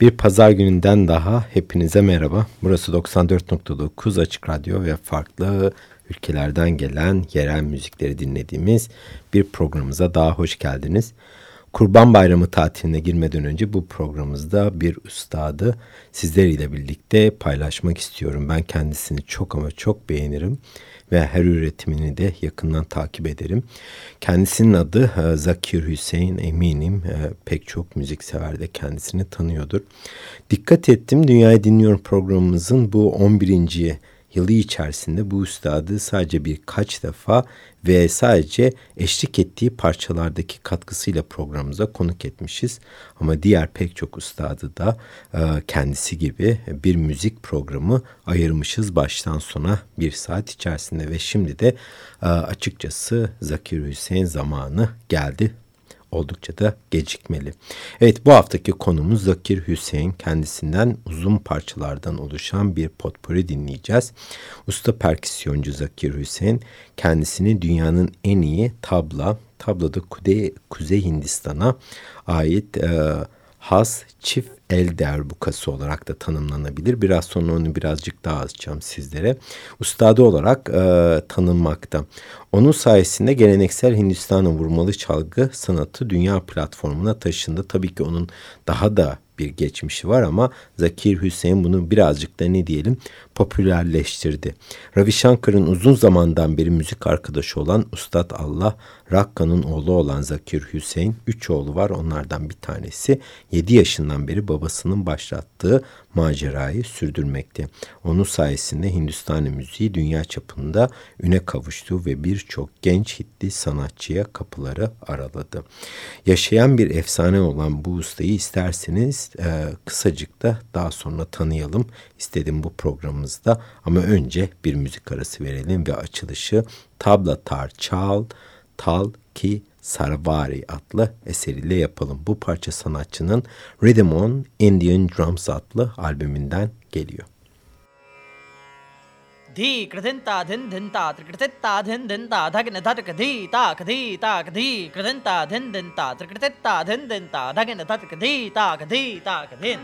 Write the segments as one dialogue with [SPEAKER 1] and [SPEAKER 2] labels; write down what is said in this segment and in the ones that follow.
[SPEAKER 1] Bir pazar gününden daha hepinize merhaba. Burası 94.9 Açık Radyo ve farklı ülkelerden gelen yerel müzikleri dinlediğimiz bir programımıza daha hoş geldiniz. Kurban Bayramı tatiline girmeden önce bu programımızda bir üstadı sizleriyle birlikte paylaşmak istiyorum. Ben kendisini çok ama çok beğenirim ve her üretimini de yakından takip ederim. Kendisinin adı e, Zakir Hüseyin eminim e, pek çok müziksever de kendisini tanıyordur. Dikkat ettim Dünyayı Dinliyorum programımızın bu 11 yılı içerisinde bu üstadı sadece birkaç defa ve sadece eşlik ettiği parçalardaki katkısıyla programımıza konuk etmişiz. Ama diğer pek çok ustadı da e, kendisi gibi bir müzik programı ayırmışız baştan sona bir saat içerisinde ve şimdi de e, açıkçası Zakir Hüseyin zamanı geldi oldukça da gecikmeli. Evet bu haftaki konumuz Zakir Hüseyin. Kendisinden uzun parçalardan oluşan bir potpuri dinleyeceğiz. Usta perküsyoncu Zakir Hüseyin kendisini dünyanın en iyi tabla, tablada Kuzey, Kuzey Hindistan'a ait e, has çift el derbukası olarak da tanımlanabilir. Biraz sonra onu birazcık daha açacağım sizlere. Ustadı olarak e, tanınmakta. Onun sayesinde geleneksel Hindistan'ın vurmalı çalgı sanatı dünya platformuna taşındı. Tabii ki onun daha da bir geçmişi var ama Zakir Hüseyin bunu birazcık da ne diyelim popülerleştirdi. Ravi Shankar'ın uzun zamandan beri müzik arkadaşı olan Ustad Allah Rakka'nın oğlu olan Zakir Hüseyin, üç oğlu var onlardan bir tanesi 7 yaşından beri babasının başlattığı macerayı sürdürmekte. Onun sayesinde Hindistan müziği dünya çapında üne kavuştu ve birçok genç hitli sanatçıya kapıları araladı. Yaşayan bir efsane olan bu ustayı isterseniz e, kısacık da daha sonra tanıyalım istedim bu programımızda. Ama önce bir müzik arası verelim ve açılışı Tabla Tar Çal Tal Ki Sarvari adlı eseriyle yapalım. Bu parça sanatçının Rhythm on Indian Drums adlı albümünden geliyor. धी कृतिन्ता धिन् धिन्ता त्रिकृतित्ता धिन् धिन्ता धग्न धटक धी ताक धी ताक धी कृतिन्ता धिन् धिन्ता त्रिकृतित्ता धिन् धिन्ता धग्न धटक धी ताक धी ताक धिन्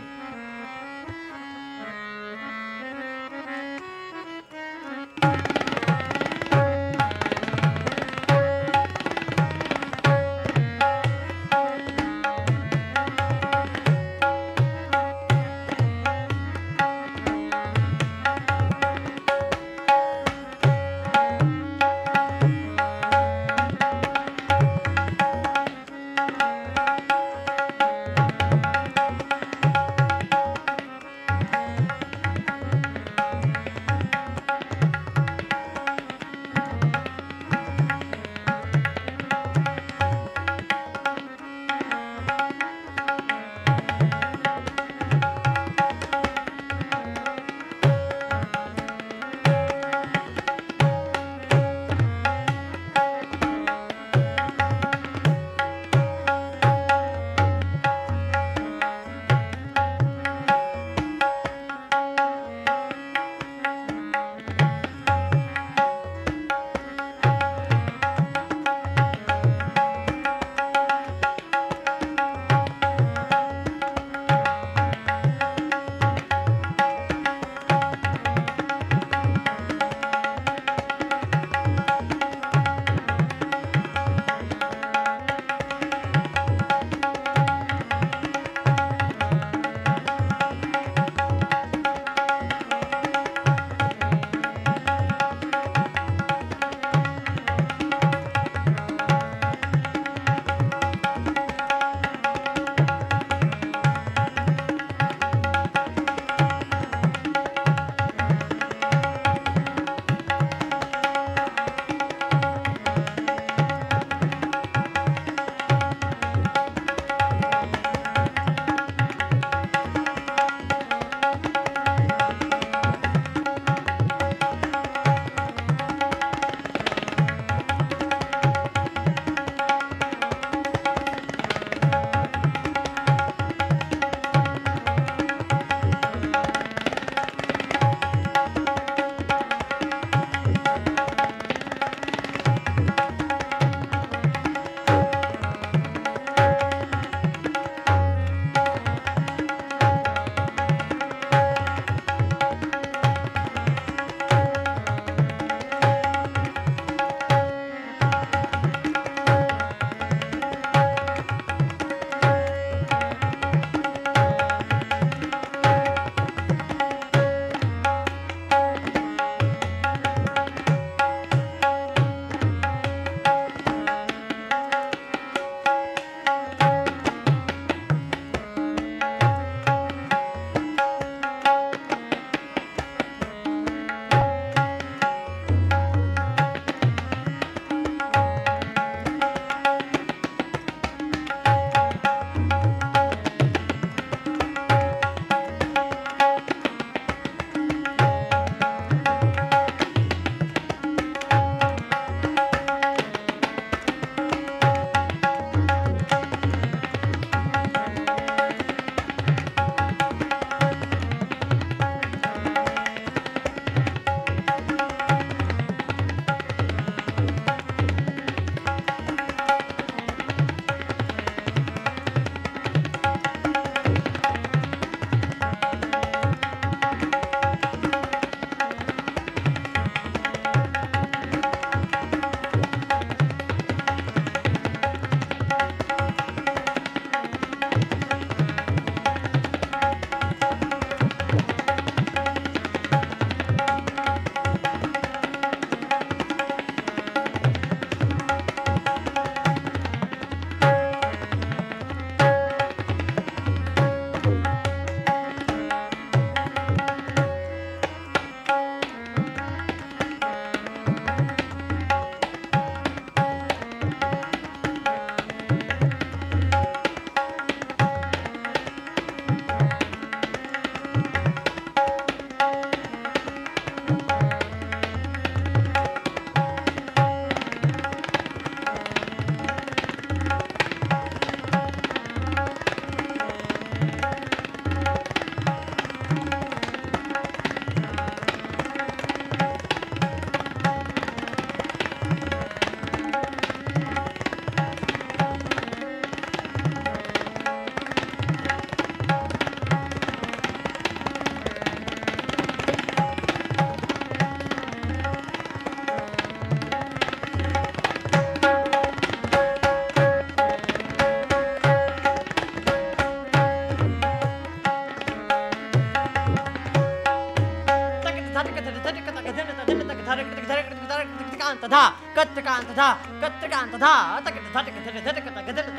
[SPEAKER 2] 간다다. 끝을 간다다 끝을 간다다 끝을 간다다 끝을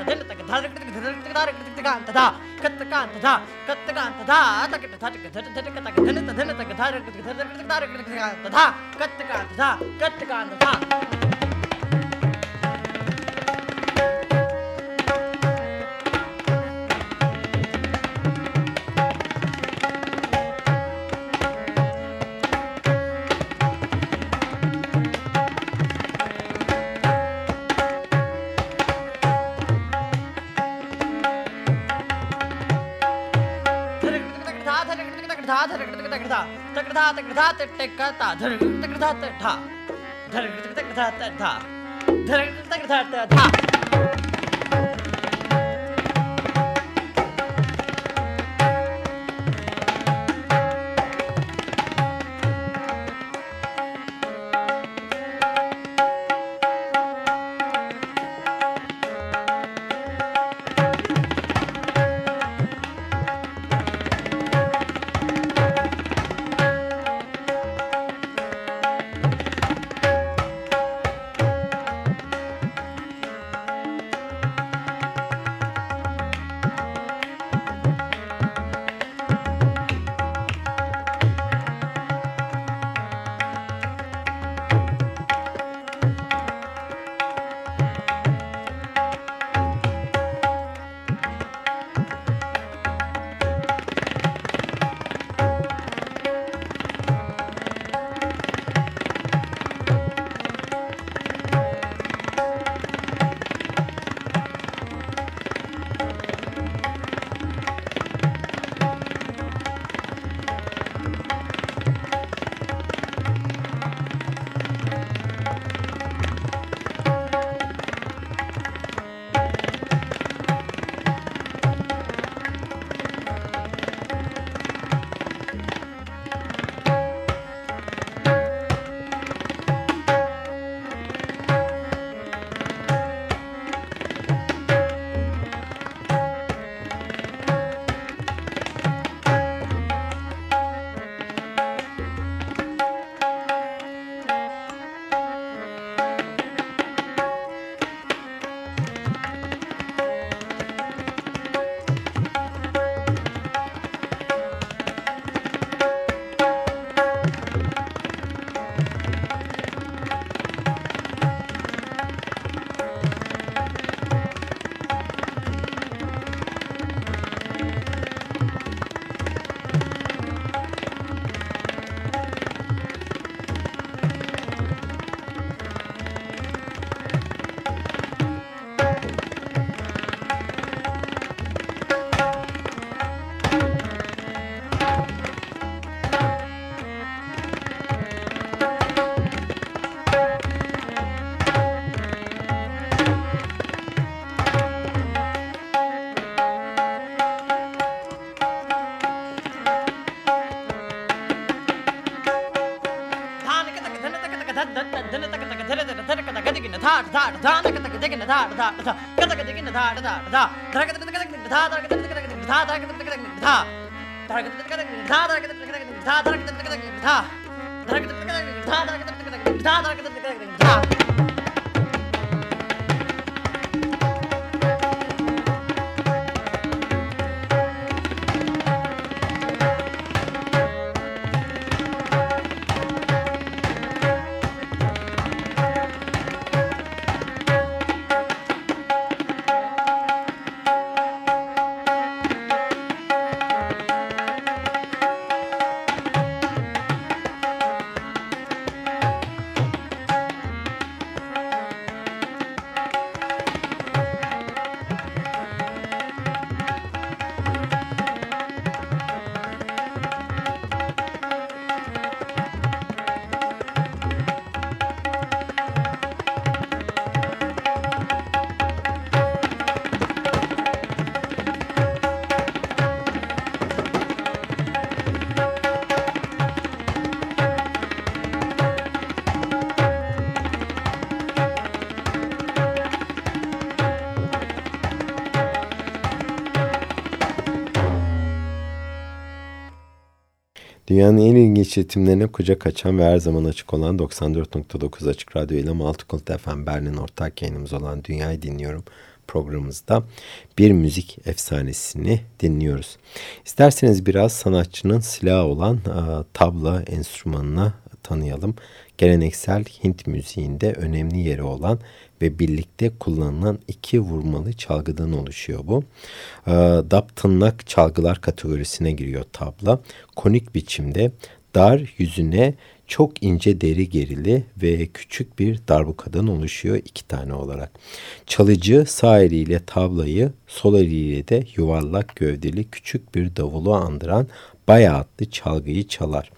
[SPEAKER 2] 간다다 끝을 간다다 끝을 간다다 कृधात टकता धर कृधात ढा धर कृधात ढा धर कृधात ढा da da da da da
[SPEAKER 1] Dünyanın en ilginç ritimlerine kucak açan ve her zaman açık olan 94.9 Açık Radyo ile Multicult FM Berlin ortak yayınımız olan Dünyayı Dinliyorum programımızda bir müzik efsanesini dinliyoruz. İsterseniz biraz sanatçının silahı olan a, tabla enstrümanını tanıyalım. Geleneksel Hint müziğinde önemli yeri olan ve birlikte kullanılan iki vurmalı çalgıdan oluşuyor bu. E, dap çalgılar kategorisine giriyor tabla. Konik biçimde dar yüzüne çok ince deri gerili ve küçük bir darbukadan oluşuyor iki tane olarak. Çalıcı sağ eliyle tablayı, sol eliyle de yuvarlak gövdeli küçük bir davulu andıran baya adlı çalgıyı çalar.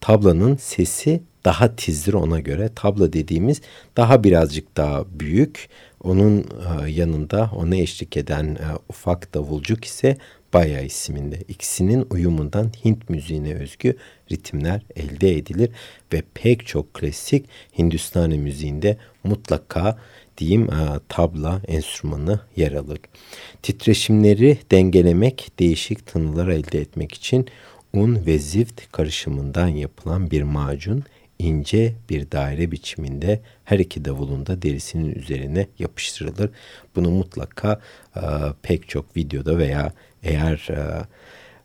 [SPEAKER 1] Tablanın sesi daha tizdir ona göre. Tabla dediğimiz daha birazcık daha büyük. Onun e, yanında ona eşlik eden e, ufak davulcuk ise Baya isminde. İkisinin uyumundan Hint müziğine özgü ritimler elde edilir ve pek çok klasik Hindistani müziğinde mutlaka diyeyim e, tabla enstrümanı yer alır. Titreşimleri dengelemek, değişik tınılar elde etmek için un ve zift karışımından yapılan bir macun ince bir daire biçiminde her iki davulunda derisinin üzerine yapıştırılır. Bunu mutlaka e, pek çok videoda veya eğer e,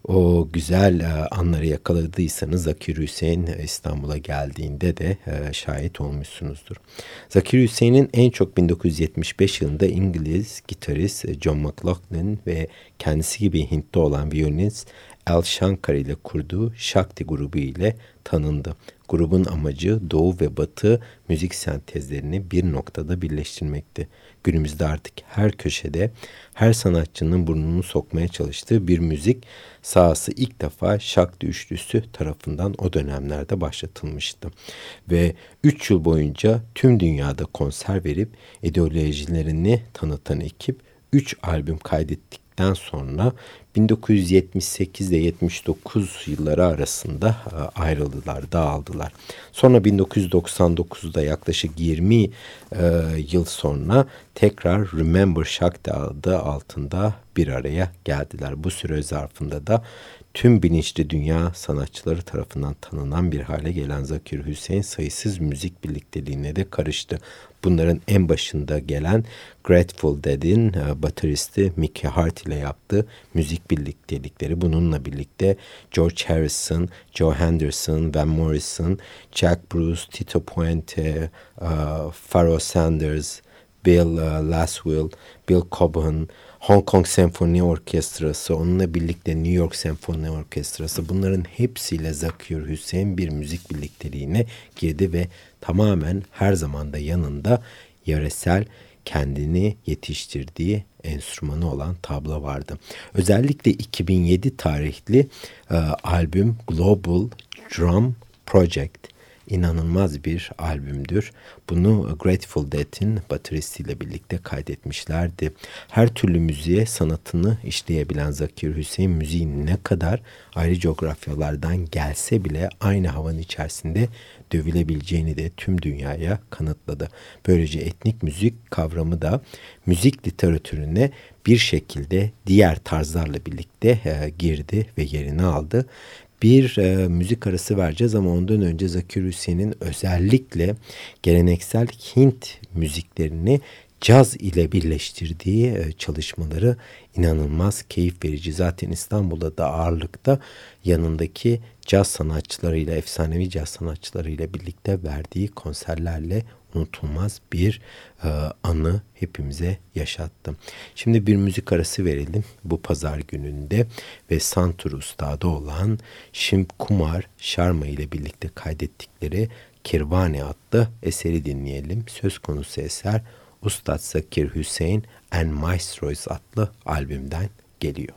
[SPEAKER 1] o güzel e, anları yakaladıysanız Zakir Hüseyin İstanbul'a geldiğinde de e, şahit olmuşsunuzdur. Zakir Hüseyin'in en çok 1975 yılında İngiliz gitarist John McLaughlin ve kendisi gibi Hintli olan violinist Al Shankar ile kurduğu Shakti grubu ile tanındı. Grubun amacı Doğu ve Batı müzik sentezlerini bir noktada birleştirmekti. Günümüzde artık her köşede her sanatçının burnunu sokmaya çalıştığı bir müzik sahası ilk defa Şakti Üçlüsü tarafından o dönemlerde başlatılmıştı. Ve 3 yıl boyunca tüm dünyada konser verip ideolojilerini tanıtan ekip 3 albüm kaydettikten sonra 1978 ile 79 yılları arasında e, ayrıldılar, dağıldılar. Sonra 1999'da yaklaşık 20 e, yıl sonra tekrar Remember Shakti adı altında bir araya geldiler. Bu süre zarfında da tüm bilinçli dünya sanatçıları tarafından tanınan bir hale gelen Zakir Hüseyin sayısız müzik birlikteliğine de karıştı. Bunların en başında gelen Grateful Dead'in e, bateristi Mickey Hart ile yaptığı müzik birliktelikleri. Bununla birlikte George Harrison, Joe Henderson, Van Morrison, Jack Bruce, Tito Puente, uh, Sanders, Bill uh, Laswell, Bill Cobain, Hong Kong Senfoni Orkestrası, onunla birlikte New York Senfoni Orkestrası bunların hepsiyle Zakir Hüseyin bir müzik birlikteliğine girdi ve tamamen her zaman da yanında yöresel kendini yetiştirdiği enstrümanı olan tabla vardı. Özellikle 2007 tarihli e, albüm Global Drum Project inanılmaz bir albümdür. Bunu Grateful Dead'in bateristiyle birlikte kaydetmişlerdi. Her türlü müziğe sanatını işleyebilen Zakir Hüseyin müziğin ne kadar ayrı coğrafyalardan gelse bile aynı havanın içerisinde dövülebileceğini de tüm dünyaya kanıtladı. Böylece etnik müzik kavramı da müzik literatürüne bir şekilde diğer tarzlarla birlikte e, girdi ve yerini aldı bir e, müzik arası vereceğiz ama ondan önce Zakir Hüseyin'in özellikle geleneksel Hint müziklerini caz ile birleştirdiği e, çalışmaları inanılmaz keyif verici. Zaten İstanbul'da da ağırlıkta yanındaki caz sanatçılarıyla, efsanevi caz sanatçılarıyla birlikte verdiği konserlerle unutulmaz bir e, anı hepimize yaşattım. Şimdi bir müzik arası verelim bu pazar gününde ve Santur Usta'da olan Shim Kumar Sharma ile birlikte kaydettikleri Kirvani adlı eseri dinleyelim. Söz konusu eser Ustad Zakir Hüseyin and Maestros adlı albümden geliyor.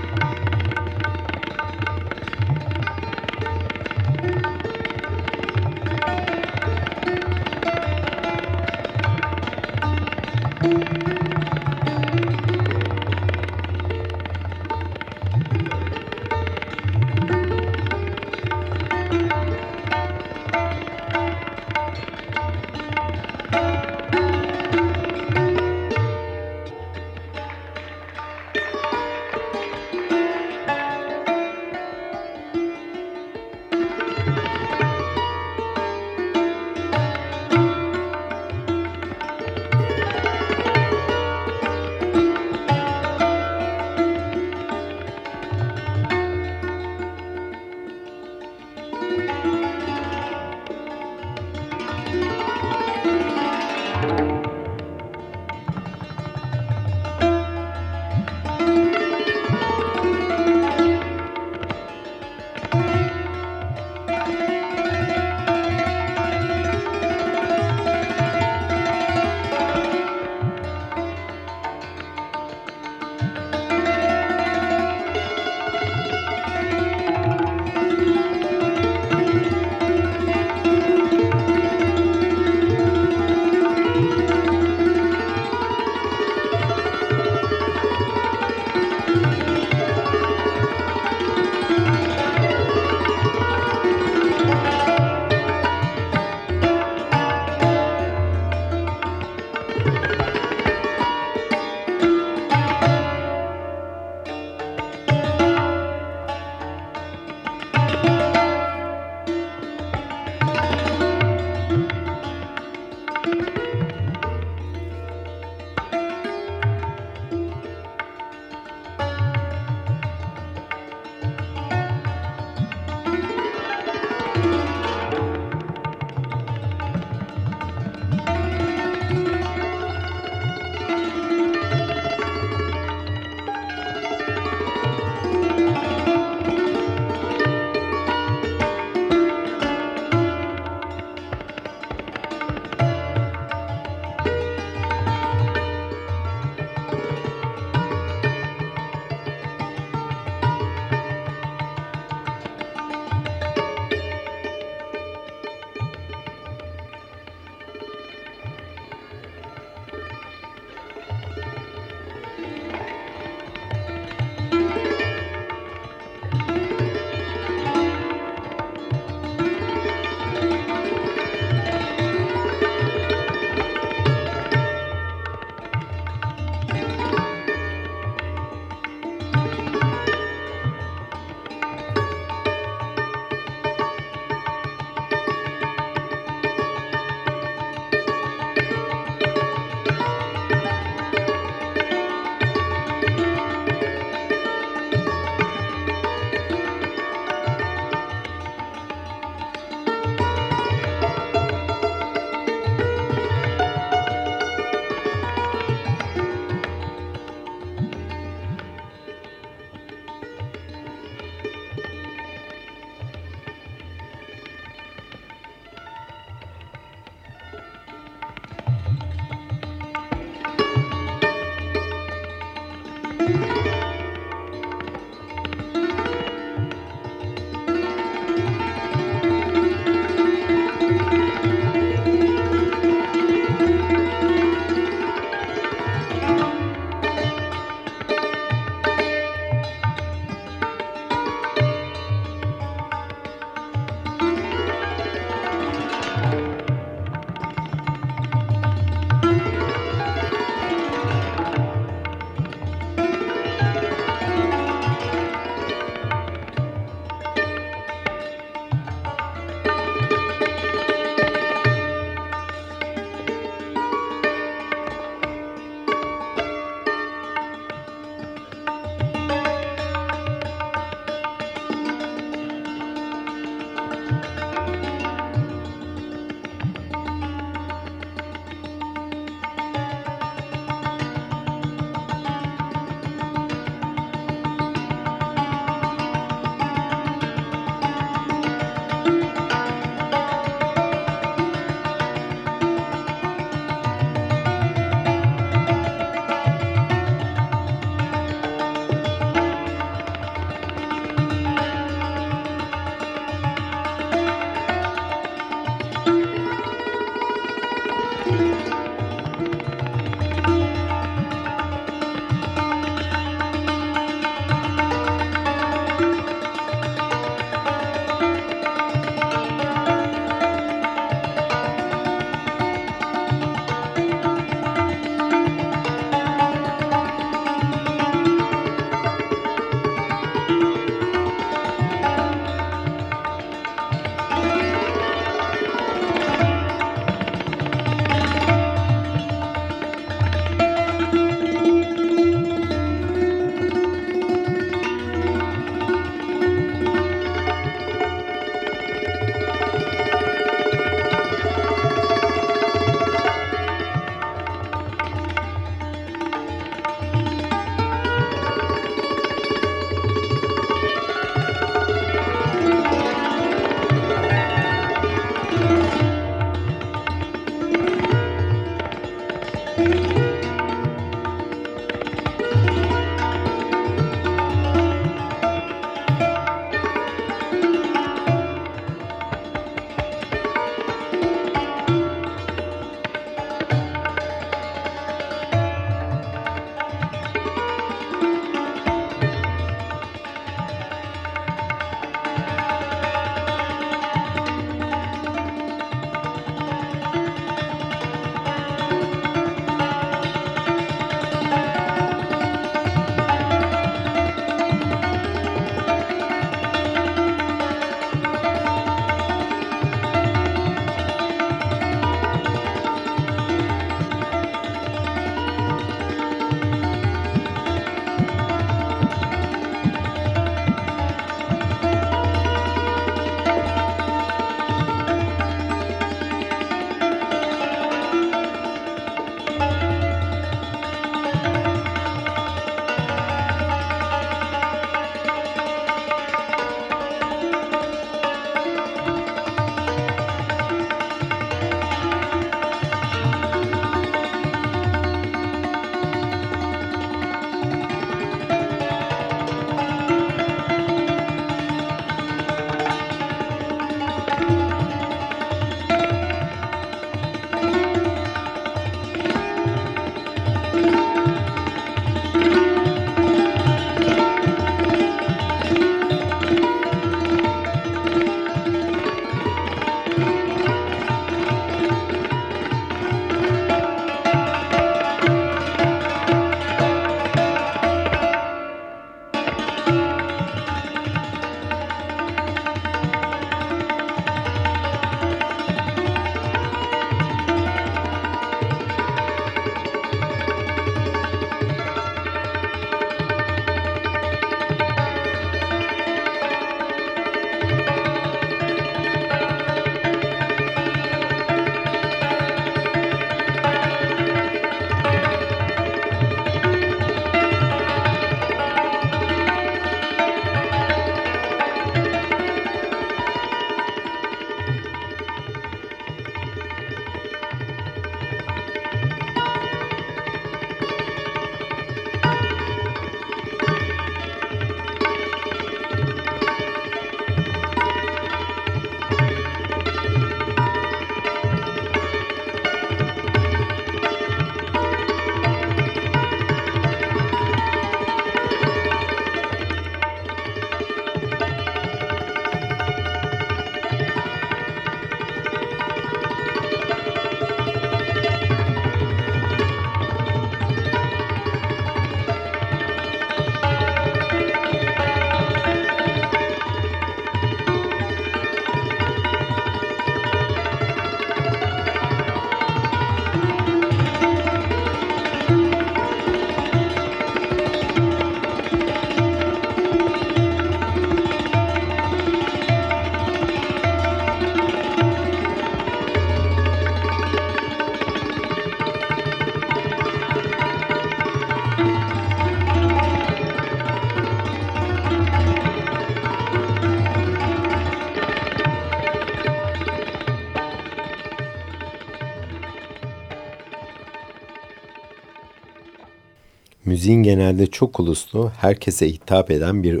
[SPEAKER 1] Müziğin genelde çok uluslu, herkese hitap eden bir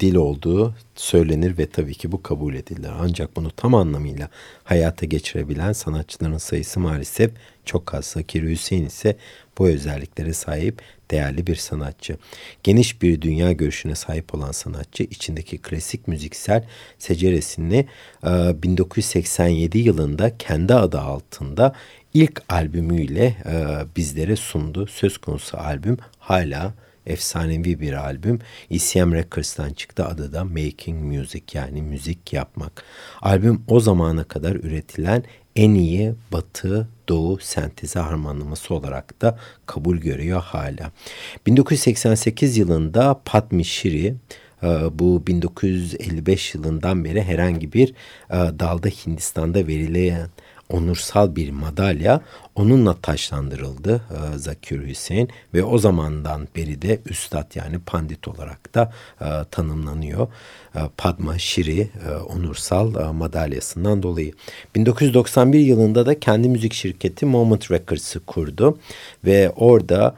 [SPEAKER 1] dil olduğu söylenir ve tabii ki bu kabul edilir. Ancak bunu tam anlamıyla hayata geçirebilen sanatçıların sayısı maalesef çok az. Zakir Hüseyin ise bu özelliklere sahip değerli bir sanatçı. Geniş bir dünya görüşüne sahip olan sanatçı içindeki klasik müziksel seceresini 1987 yılında kendi adı altında ilk albümüyle e, bizlere sundu. Söz konusu albüm hala efsanevi bir albüm. ECM Records'tan çıktı. Adı da Making Music yani müzik yapmak. Albüm o zamana kadar üretilen en iyi batı doğu sentezi harmanlaması olarak da kabul görüyor hala. 1988 yılında Padmi Shiri e, bu 1955 yılından beri herhangi bir e, dalda Hindistan'da verilen onursal bir madalya onunla taşlandırıldı e, Zakir Hüseyin ve o zamandan beri de üstad yani pandit olarak da e, tanımlanıyor. E, Padma e, onursal madalyasından dolayı. 1991 yılında da kendi müzik şirketi Moment Records'ı kurdu ve orada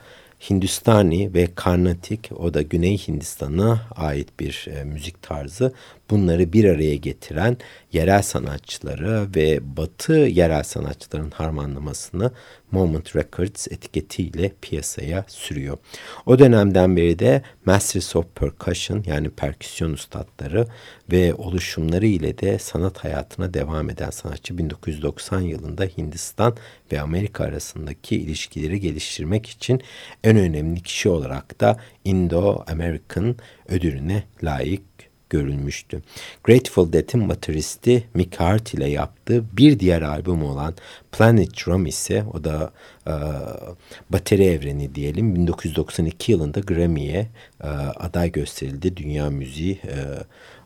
[SPEAKER 1] Hindustani ve Karnatik o da Güney Hindistan'a ait bir müzik tarzı bunları bir araya getiren yerel sanatçıları ve batı yerel sanatçıların harmanlamasını Moment Records etiketiyle piyasaya sürüyor. O dönemden beri de Masters of Percussion yani perküsyon ustadları ve oluşumları ile de sanat hayatına devam eden sanatçı 1990 yılında Hindistan ve Amerika arasındaki ilişkileri geliştirmek için en önemli kişi olarak da Indo-American ödülüne layık görülmüştü. Grateful Dead'in bateristi Mick Hart ile yaptığı bir diğer albüm olan Planet Drum ise o da e, bateri evreni diyelim 1992 yılında Grammy'ye e, aday gösterildi dünya müziği e,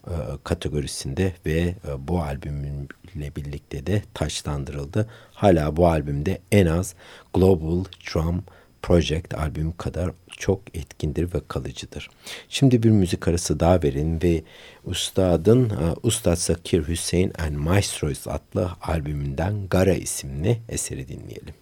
[SPEAKER 1] e, kategorisinde ve e, bu albümle birlikte de taçlandırıldı. Hala bu albümde en az Global Drum Project albüm kadar çok etkindir ve kalıcıdır. Şimdi bir müzik arası daha verin ve Ustad'ın uh, Ustad Zakir Hüseyin and Maestros adlı albümünden Gara isimli eseri dinleyelim.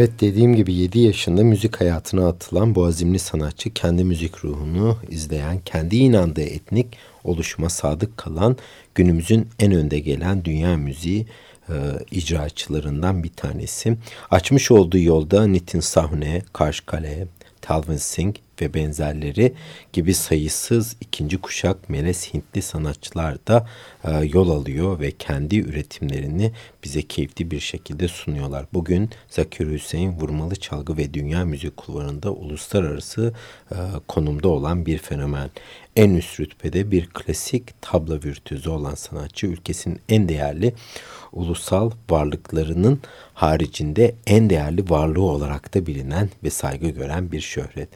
[SPEAKER 1] Evet dediğim gibi 7 yaşında müzik hayatına atılan bu azimli sanatçı kendi müzik ruhunu izleyen, kendi inandığı etnik oluşuma sadık kalan günümüzün en önde gelen dünya müziği e, icraçılarından bir tanesi. Açmış olduğu yolda Nitin Sahne, Karşkale, Talvin Singh ve benzerleri gibi sayısız ikinci kuşak melez Hintli sanatçılar da e, yol alıyor ve kendi üretimlerini bize keyifli bir şekilde sunuyorlar. Bugün Zakir Hüseyin vurmalı çalgı ve dünya müzik kulvarında uluslararası e, konumda olan bir fenomen. En üst rütbede bir klasik tabla virtüözü olan sanatçı ülkesinin en değerli ulusal varlıklarının haricinde en değerli varlığı olarak da bilinen ve saygı gören bir şöhret.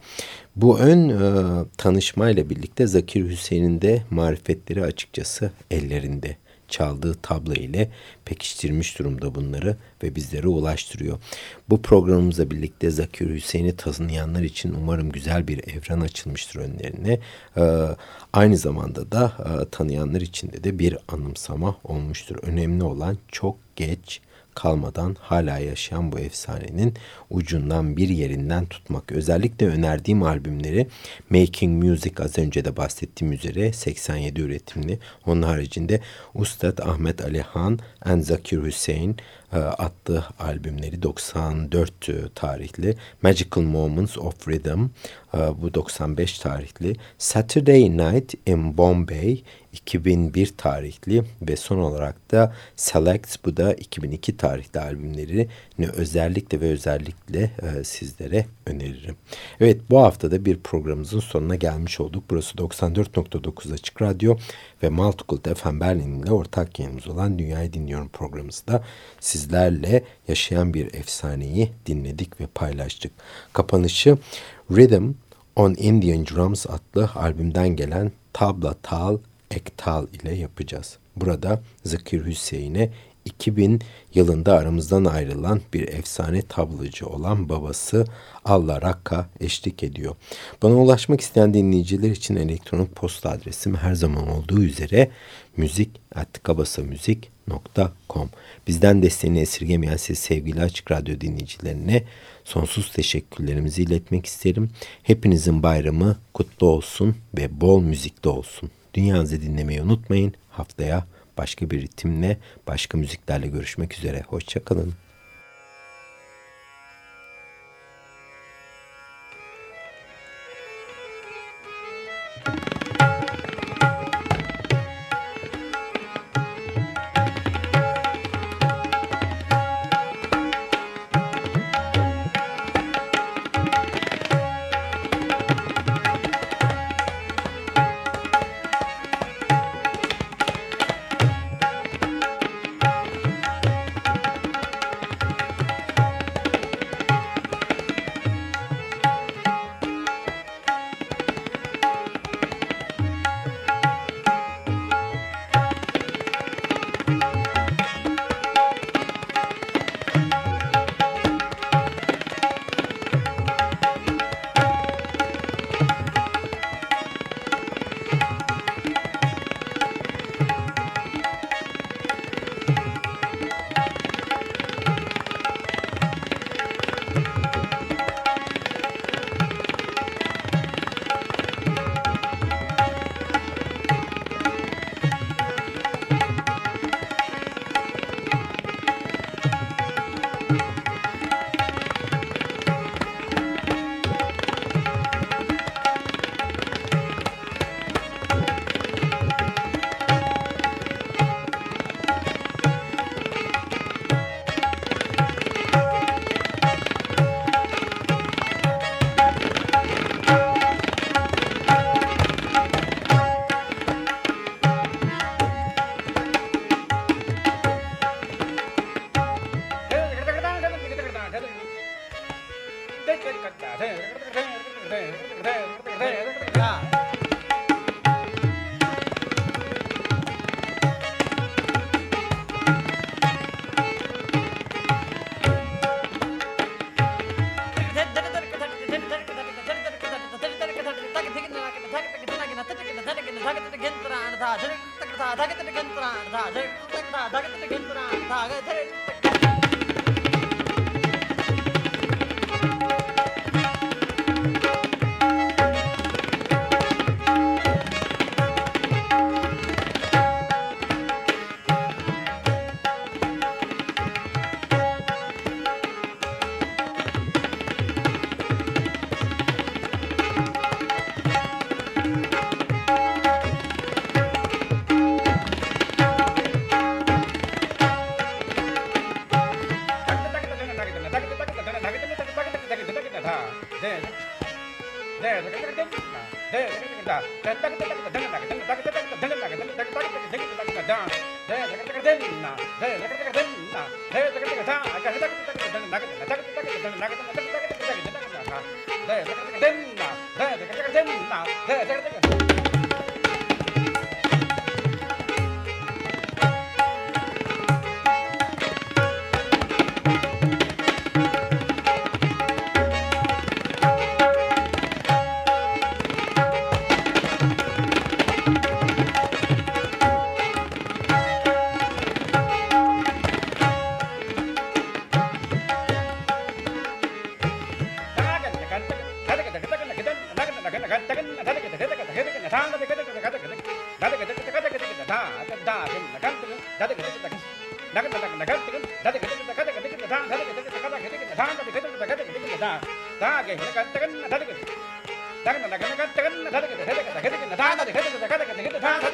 [SPEAKER 1] Bu ön e, tanışmayla birlikte Zakir Hüseyin'in de marifetleri açıkçası ellerinde çaldığı tablo ile pekiştirmiş durumda bunları ve bizlere ulaştırıyor. Bu programımızla birlikte Zakir Hüseyin'i tanıyanlar için umarım güzel bir evren açılmıştır önlerine. Ee, aynı zamanda da e, tanıyanlar için de bir anımsama olmuştur. Önemli olan çok geç kalmadan hala yaşayan bu efsanenin ucundan bir yerinden tutmak. Özellikle önerdiğim albümleri Making Music az önce de bahsettiğim üzere 87 üretimli. Onun haricinde Ustad Ahmet Ali Han and Zakir Hüseyin adlı albümleri 94 e, tarihli Magical Moments of Rhythm e, bu 95 tarihli Saturday Night in Bombay 2001 tarihli ve son olarak da Select bu da 2002 tarihli albümlerini özellikle ve özellikle e, sizlere öneririm. Evet bu haftada bir programımızın sonuna gelmiş olduk. Burası 94.9 Açık Radyo ve Multicult FM Berlin ile ortak yayınımız olan Dünyayı Dinliyorum programımızda sizlerle yaşayan bir efsaneyi dinledik ve paylaştık. Kapanışı Rhythm on Indian Drums adlı albümden gelen tabla tal ektal ile yapacağız. Burada Zakir Hüseyin'e 2000 yılında aramızdan ayrılan bir efsane tablocu olan babası Allah Rakka eşlik ediyor. Bana ulaşmak isteyen dinleyiciler için elektronik posta adresim her zaman olduğu üzere müzik.kabasamüzik.com Bizden desteğini esirgemeyen siz sevgili Açık Radyo dinleyicilerine sonsuz teşekkürlerimizi iletmek isterim. Hepinizin bayramı kutlu olsun ve bol müzikte olsun. Dünyanızı dinlemeyi unutmayın. Haftaya başka bir ritimle, başka müziklerle görüşmek üzere. Hoşçakalın.
[SPEAKER 3] ದಾಗದ
[SPEAKER 2] ಗೆಂತ್ರ ದಾಗದ ಗೆಂತ್ರ ದಾಗದ ಗೆಂತ್ರ ದಾಗದ
[SPEAKER 3] 가자 가자 가자 가자 가자 가자